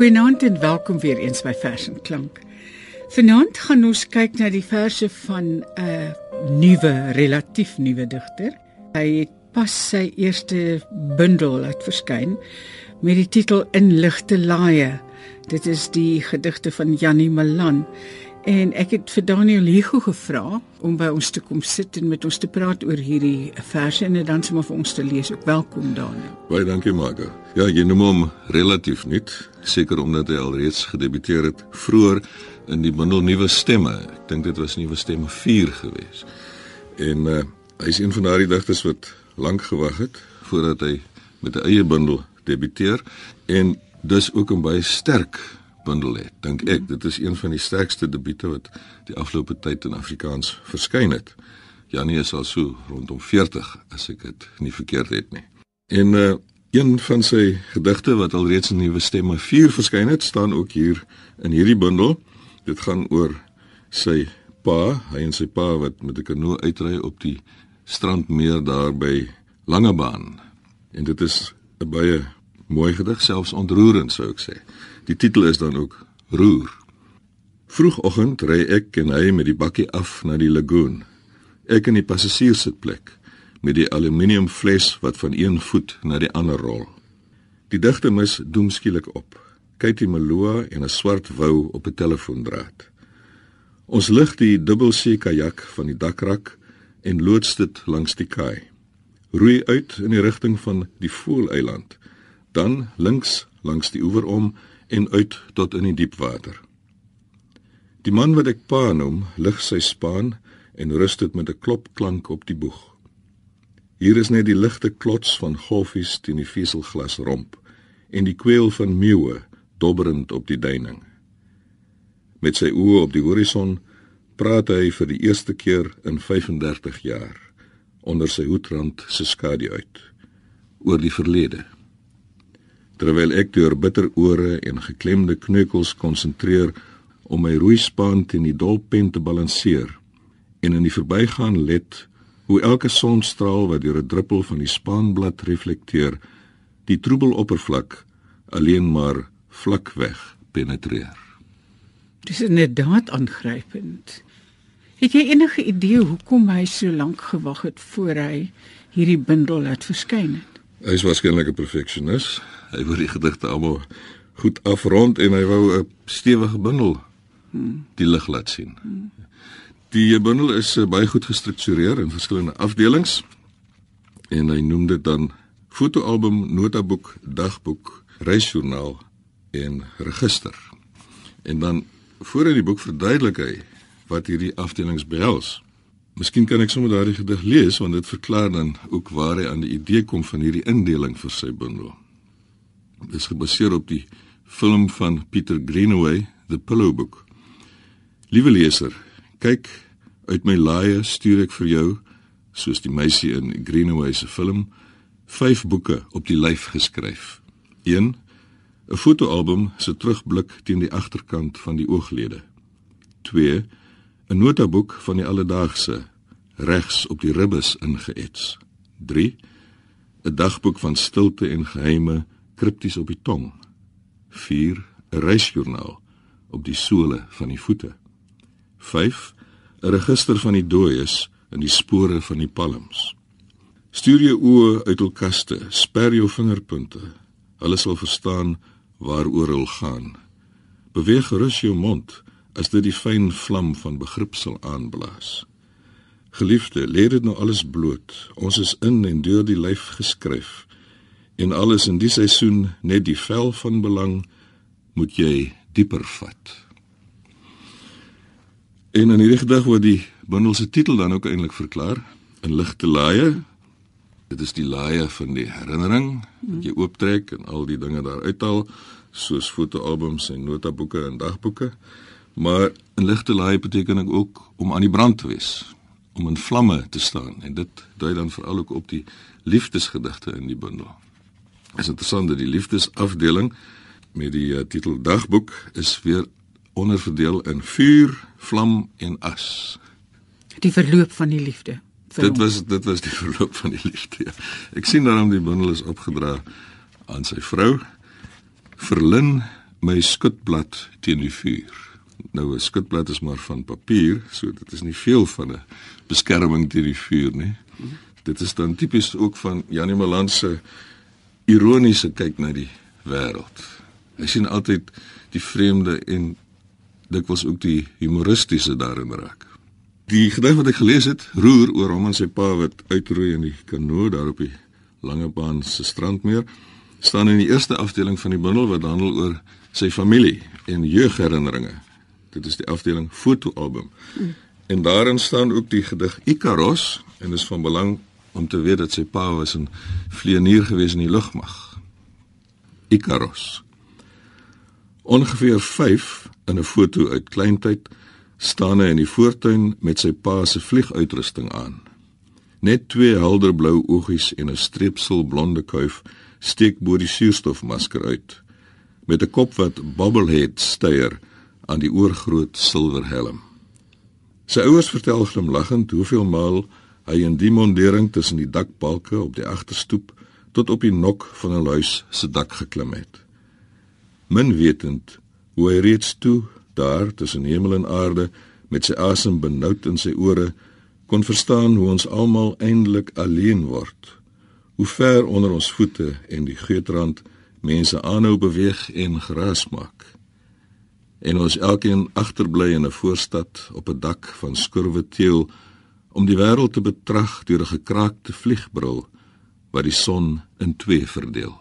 Goeienaand en welkom weer eens by Vers en Klank. Vanaand gaan ons kyk na die verse van 'n uh, nuwe, relatief nuwe digter. Hy het pas sy eerste bundel laat verskyn met die titel In ligte laaie. Dit is die gedigte van Janie Malan En ek het vir Daniel Hugo gevra om by ons te kom sit en met ons te praat oor hierdie verse en dan sommer vir ons te lees. Ook welkom Daniel. Baie dankie Margo. Ja, jy noem hom relatief nuut, seker omdat hy alreeds gedebuteer het vroeër in die bundel Nuwe Stemme. Ek dink dit was Nuwe Stemme 4 gewees. En uh, hy is een van daardie digters wat lank gewag het voordat hy met 'n eie bundel debuteer en dus ook 'n baie sterk bundel het. Dink ek dit is een van die sterkste debiete wat die afgelope tyd in Afrikaans verskyn het. Janie is al so rondom 40 as ek dit nie verkeerd het nie. En uh een van sy gedigte wat alreeds in Nuwe Stemme 4 verskyn het, staan ook hier in hierdie bundel. Dit gaan oor sy pa, hy en sy pa wat met 'n kanoe uitry op die strandmeer daar by Langebaan. En dit is 'n baie mooi gedig, selfs ontroerend sou ek sê. Die titel is dan ook Roer. Vroegoggend ry ek en hy met die bakkie af na die lagoon. Ek in die passasierssitplek met die aluminiumfles wat van een voet na die ander rol. Die digte mis doemskielik op. Katie Maloa en 'n swart wou op 'n telefoondraad. Ons lig die dubbelsee kajak van die dakrak en loods dit langs die kaai. Roei uit in die rigting van die Voeleiland, dan links langs die oewer om en uit tot in die diep water. Die man wat ek pa noem, lig sy spaan en rus dit met 'n klopklank op die boeg. Hier is net die ligte klots van golfies teen die veselglas romp en die kweel van meeuwe dobberend op die duining. Met sy oë op die horison praat hy vir die eerste keer in 35 jaar onder sy hoedrand se skadu uit oor die verlede terwyl ek deur bitter ore en geklemde kneukels konsentreer om my roeispaan teen die dolpen te balanseer en in die verbygaan let hoe elke sonstraal wat deur 'n druppel van die spaanblad reflekteer die troebel oppervlak alleen maar vlak weg penetreer. Dis inderdaad aangrypend. Het jy enige idee hoekom hy so lank gewag het voor hy hierdie bundel laat verskyn het? Hy is waarskynlik 'n perfeksionis. Hy wou die gedigte almal goed afrond en hy wou 'n stewige bundel die lig laat sien. Die bundel is uh, baie goed gestruktureer in verskillende afdelings en hy noem dit dan fotoalbum, notaboek, dagboek, reisjoernaal en register. En dan voor in die boek verduidelik hy wat hierdie afdelings behels. Miskien kan ek sommer daardie gedig lees want dit verklaar dan ook waar hy aan die idee kom van hierdie indeling vir sy bundel. Dit is gebaseer op die film van Peter Greenaway, The Pillow Book. Liewe leser, kyk uit my laaie stuur ek vir jou soos die meisie in Greenaway se film vyf boeke op die lyf geskryf. 1 'n fotoalbum se terugblik teen die agterkant van die ooglede. 2 'n notaboek van die alledaagse regs op die ribbes ingeets. 3 'n dagboek van stilte en geheime kripties op die tong. 4 'n reisjoernaal op die sole van die voete. 5 'n register van die dooies in die spore van die palms. Stuur jou oë uit hul kaste, sper jou vingerpunte. Hulle sal verstaan waaroor hulle gaan. Beweeg gerus jou mond as dit die fyn vlam van begrip sal aanblaas. Geliefde, lê dit nou alles bloot. Ons is in en deur die lyf geskryf. En alles in die seisoen net die vel van belang moet jy dieper vat. En in hierdie gedig word die bundel se titel dan ook eintlik verklaar in ligte laaie. Dit is die laaie van die herinnering wat jy ooptrek en al die dinge daar uithaal soos fotoalbums en notaboeke en dagboeke. Maar in ligte laaie beteken ek ook om aan die brand te wees, om in vlamme te staan en dit dui dan veral ook op die liefdesgedigte in die bundel. Is interessant dat die liefdesafdeling met die uh, titel dagboek is weer onderverdeel in vuur, vlam en as. Die verloop van die liefde. Dit was dit was die verloop van die liefde. Ja. Ek sien daarom die bundel is opgedra aan sy vrou. Verlin my skutblad teen die vuur. Nou 'n skutblad is maar van papier, so dit is nie veel van 'n beskerming teen die vuur nie. Dit is dan tipies ook van Janie Malan se ironiese kyk na die wêreld. Hy sien altyd die vreemde en dikwels ook die humoristiese daarin raak. Die gedig wat ek gelees het, roer oor hom en sy pa wat uitroei in die kanoe daar op die Langebaan se strandmeer, staan in die eerste afdeling van die bundel wat handel oor sy familie en jeugherinneringe. Dit is die afdeling fotoalbum. Mm. En daarin staan ook die gedig Ikaros en is van belang om te weet dat sy pa was 'n vlieënier gewees in die lugmag. Ikaros. Ongeveer 5 in 'n foto uit kleintyd staan hy in die voortuin met sy pa se vlieguitrusting aan. Net twee helderblou oogies en 'n streepsel blonde kuif steek bo die suurstofmasker uit met 'n kop wat bobblehead styer aan die oorgroot silwer helm. Sy ouers vertel glimlaggend hoeveel maal hy in die mondering tussen die dakbalke op die agterstoep tot op die nok van 'n huis se dak geklim het. Min wetend hoe hy reeds toe daar tussen hemel en aarde met sy asem benoud in sy ore kon verstaan hoe ons almal eindelik alleen word. Hoe ver onder ons voete en die geutrand mense aanhou beweeg en gras maak. En ons elkeen agterbly in 'n voorstad op 'n dak van skurwe teel om die wêreld te betrag deur 'n gekraakte vliegbril wat die son in twee verdeel.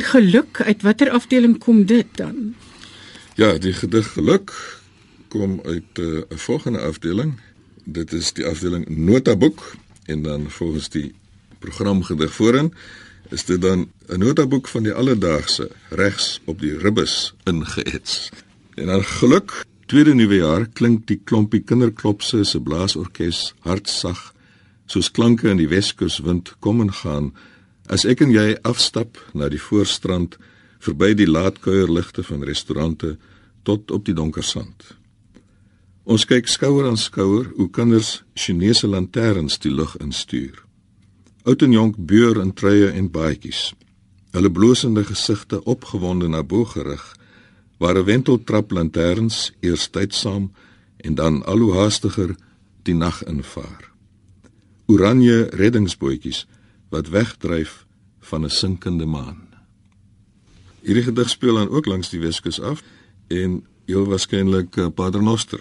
En geluk, uit watter afdeling kom dit dan? Ja, die gedig geluk kom uit eh, 'n uh, volgende afdeling. Dit is die afdeling notaboek en dan volgens die programgedig voorin is dit dan 'n notaboek van die alledaagse regs op die ribbes ingeets. En dan geluk, tweede nuwe jaar klink die klompie kinderklopse se blaasorkes hartsag soos klanke in die Weskus wind kom en gaan As ek en jy afstap na die voorstrand verby die laatkuierligte van restaurante tot op die donker sand. Ons kyk skouer aan skouer hoe kinders Chinese lanterns die lug instuur. Oud en jonk beur in treie en baadjies. Hulle blosende gesigte opgewonde na bo gerig, waar 'n wenteltrap lanterns eers tydsaam en dan al hoe haastiger die nag invaar. Oranje reddingsbootjies wat wegdryf van 'n sinkende maan. Hierdie gedig speel dan ook langs die Weskus af en heel waarskynlik uh, Paternoster,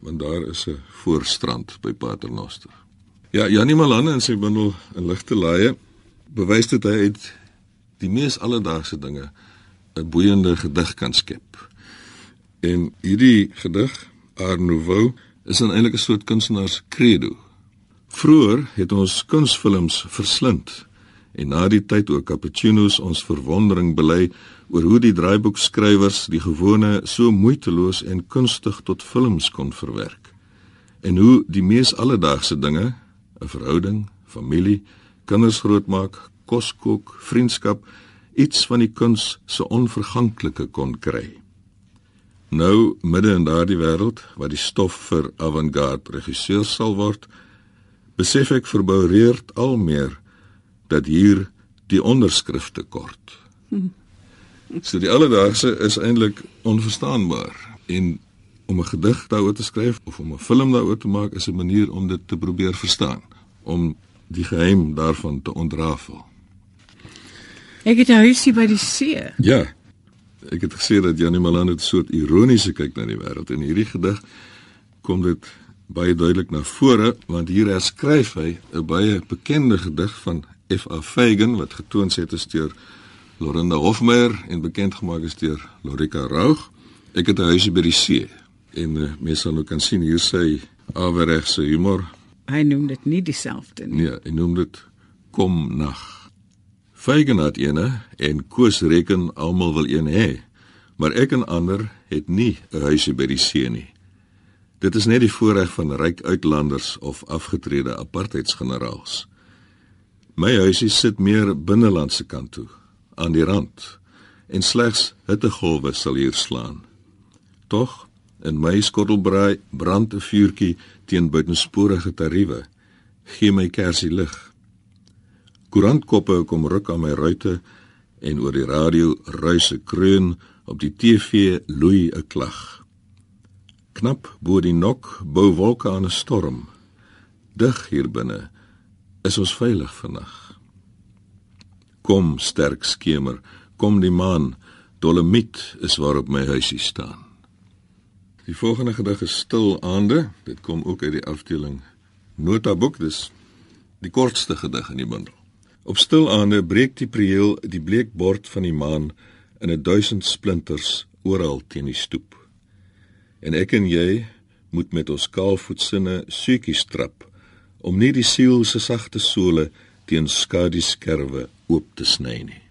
want daar is 'n voorstrand by Paternoster. Ja, Janie Malanne in sy bundel 'n ligte laaie bewys dit hy uit die mees alledaagse dinge 'n boeiende gedig kan skep. En hierdie gedig, Art Nouveau, is dan eintlik 'n soort kunstenaars credo. Vroeger het ons kunsfilms verslind en na die tyd ook cappuccinos ons verwondering bely oor hoe die draaiboekskrywers die gewone so moeiteloos en kunstig tot films kon verwerk en hoe die mees alledaagse dinge 'n verhouding, familie, kinders grootmaak, kos kook, vriendskap iets van die kuns se onverganklike kon kry. Nou midde in daardie wêreld waar die stof vir avant-garde regisseurs sal word, besef ek verboureerd al meer dat hier die onderskrifte kort. Hm. So die alledaagse is eintlik onverstaanbaar en om 'n gedig daaroor te skryf of om 'n film daaroor te maak is 'n manier om dit te probeer verstaan, om die geheim daarvan te ontrafel. Ek het 'n huisie by die see. Ja. Ek het gesê dat Janie Malan het 'n soort ironiese kyk na die wêreld en hierdie gedig kom dit baie duidelik na vore want hier herskryf hy 'n baie bekende gedig van F.A. Fagan wat getoon het is deur Lorinda Hofmeyer en bekend gemaak is deur Lorika Raug. Ek het 'n huisie by die see en uh, mense sal nou kan sien hier sê aweregse humor. Hy noem dit nie dieselfde nie. Nee, hy noem dit kom nag. Fagan het ene en Koos reken almal wil een hê. Maar ek en ander het nie 'n huisie by die see nie. Dit is net die voorreg van ryk uitlanders of afgetrede apartheidsgeneraals. My huisie sit meer binnelandse kant toe, aan die rand, en slegs hittegolwe sal hier slaan. Tog, in my skottelbraai brand 'n vuurtjie teen buitensporige tariewe. Gee my kersie lig. Koerantkoppe kom ruk aan my ruite en oor die radio ruise kreun op die TV loei 'n klag. Knap bo die nok bou wolke aan 'n storm. Dig hier binne is ons veilig vannag. Kom sterk skemer, kom die maan, Dolomiet is waarop my huisie staan. Die volgende gedig is Stil aande. Dit kom ook uit die afdeling Notaboek, dis die kortste gedig in die bundel. Op stil aande breek die prieel die bleek bord van die maan in 'n duisend splinters oral teen die stoep. En ek en jy moet met ons kaalvoetsinne suetjies trap om nie die siel se sagte sole teen skadu skerwe oop te sny nie.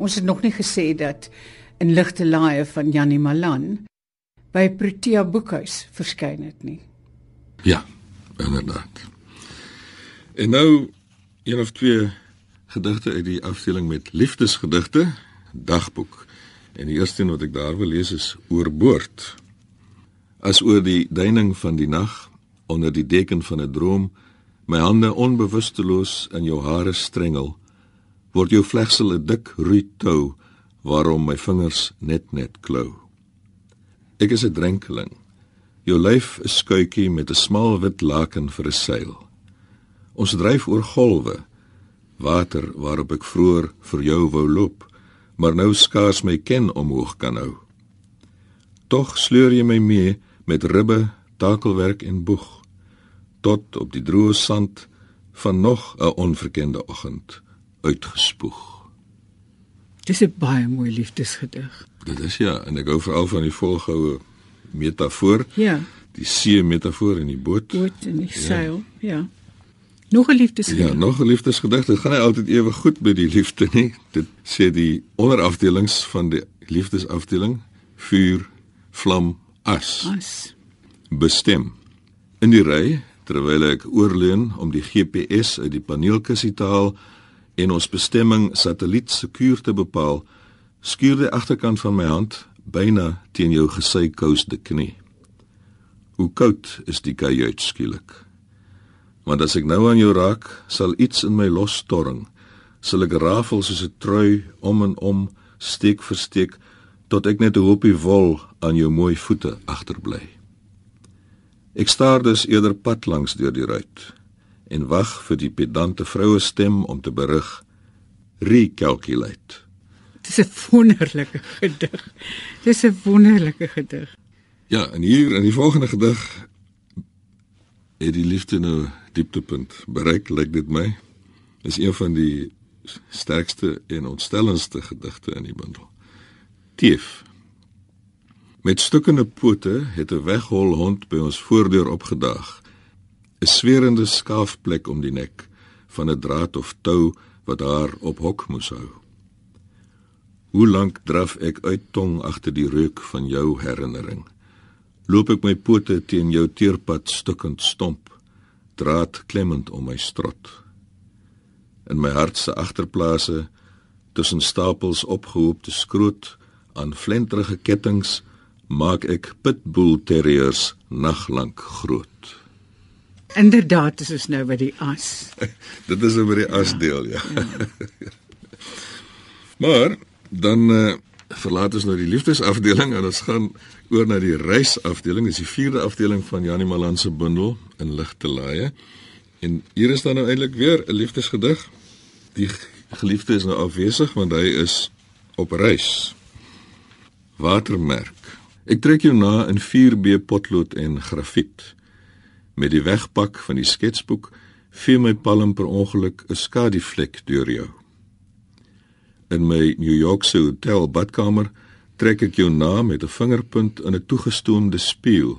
Ons het nog nie gesê dat in ligte laaie van Janie Malan by Protea Boekhuis verskyn het nie. Ja, inderdaad. En nou een of twee gedigte uit die afdeling met liefdesgedigte, dagboek. En die eerste een wat ek daar wil lees is oorboord. As oor die duining van die nag onder die deken van 'n droom my hande onbewusteloos in jou hare strengel, word jou vlegsel 'n dik rooi tou waarom my vingers net net klou. Ek is 'n drenkeling. Jou lyf is skuitjie met 'n smal wit laken vir 'n seil. Ons dryf oor golwe, water waarop ek vroeër vir jou wou loop, maar nou skaars my ken omhoog kan hou. Tog sleur jy my mee met ribbe, takelwerk en boeg tot op die droë sand van nog 'n onverkende oggend uitgespoeg. Dis 'n baie mooi liefdesgedig. Dit is ja, en ek hou veral van die volgehoue metafoor. Ja. Die see metafoor in die boot. Boot en die seil, ja. ja. Nog 'n liefdesgedig. Ja, nog 'n liefdesgedig. Dit gaan nie altyd ewe goed met die liefde nie. Dit sê die onderafdelings van die liefdesafdeling: vuur, vlam, as. As. Bestem. In die ry terwyl ek oorleun om die GPS uit die paneelkussie te haal en ons bestemming satelliet sekuur te bepaal, skuur die agterkant van my hand byna teen jou gesykousde knie. Hoe koud is die kajuit skielik. Want as ek nou aan jou raak, sal iets in my losstorring, sal ek rafel soos 'n trui om en om, steek vir steek tot ek net 'n hoopie wol aan jou mooi voete agterbly. Ek staar dus eerder pad langs deur die ruit en wag vir die pedante vroue stem om te berig recalculate. Dis 'n wonderlike gedig. Dis 'n wonderlike gedig. Ja, en hier in die volgende gedig het die liefde nou dieptepunt bereik, lyk dit my. Is een van die sterkste en ontstellendste gedigte in die bundel. Tief. Met stukkende pote het 'n weghol hond by ons voordeur opgedaag. 'n Swerende skaafplek om die nek van 'n draad of tou wat haar op hok moes hou. Hoe lank draf ek uit tong agter die reuk van jou herinnering? Loop ek my pote teen jou teerpad stukkend stomp, draad klemmend om my strot. In my hart se agterplase, tussen stapels opgehoopte skroot aan flenterige kettinge, maak ek pitbull terriers naglank groot. Inderdaad, is nou by die as. Dit is oor die as deel, ja. ja. maar dan uh, verlaat ons nou die liefdesafdeling en ons gaan oor na die reisafdeling. Dis die vierde afdeling van Janie Malan se bundel in ligte laaie. En hier is dan nou eintlik weer 'n liefdesgedig. Die geliefde is nou afwesig want hy is op reis. Watermerk. Ek trek jou na in 4B potlood en grafiet. Met die wegpak van die sketsboek vee my palm per ongeluk 'n skaduvlek deur jou. In my New York se hotel badkamer trek ek jou naam met 'n vingerpunt in 'n toegestoomde spieël.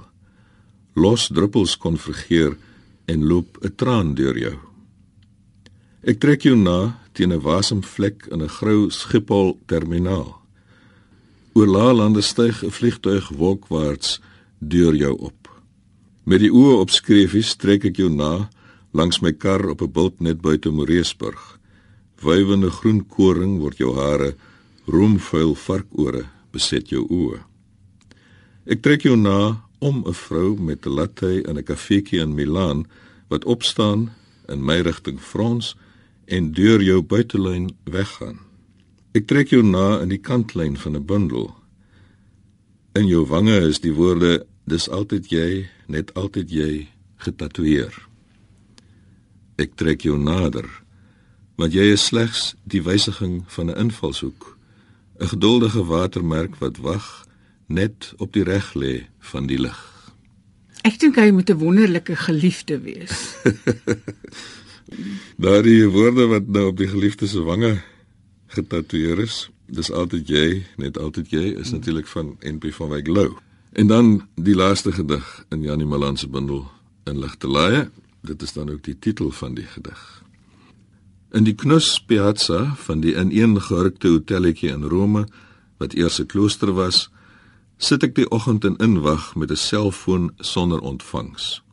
Los druppels konvergeer en loop 'n traan deur jou. Ek trek jou na teen 'n wasemvlek in 'n grou Schiphol terminaal. Oor laalande styg 'n vliegtuig wolkwaarts deur jou op. Met die oë op skreefies trek ek jou na langs my kar op 'n bult net buite Moreesburg. Wywende groen koring word jou hare, roemvuil varkore beset jou oë. Ek trek jou na om 'n vrou met 'n latte in 'n kafeetjie in Milaan wat opstaan in my rigting frons en deur jou buitelyn weggaan. Ek trek jou na in die kantlyn van 'n bundel. In jou wange is die woorde dis altyd jy, net altyd jy getatoeëer. Ek trek jou nader want jy is slegs die wysiging van 'n invalshoek, 'n geduldige watermerk wat wag net op die reg lê van die lig. Ek dink hy moet 'n wonderlike geliefde wees. Daardie woorde wat nou op die geliefde se wange getatoeëer is, dis altyd jy, net altyd jy, is hmm. natuurlik van NP van Wyk Lou. En dan die laaste gedig in Janie Malan se bundel in ligte laaie. Dit is dan ook die titel van die gedig. In die knus piazza van die ineengehurkte hotelletjie in Rome wat eers 'n klooster was, sit ek die oggend in inwag met 'n selfoon sonder ontvangs.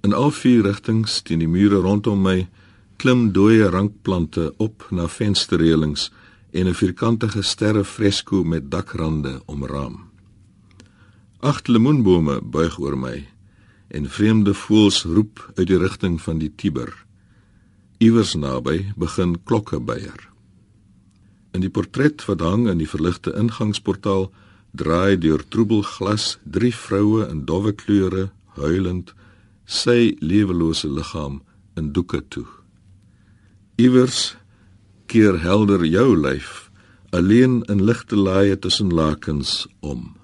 In al vier rigtings teen die mure rondom my klim dooie rankplante op na vensterreëlings en 'n vierkantige sterre fresko met dakrande omraam. Agt lemoenbome buig oor my en vreemde voëls roep uit die rigting van die Tiber. Iewers naby begin klokke byer. In die portret wat hang in die verligte ingangsportaal draai deur troebel glas drie vroue in dowwe kleure huilend sy lewelose liggaam in doeke toe. Iewers keer helder jou lyf alleen in ligte laaie tussen lakens om.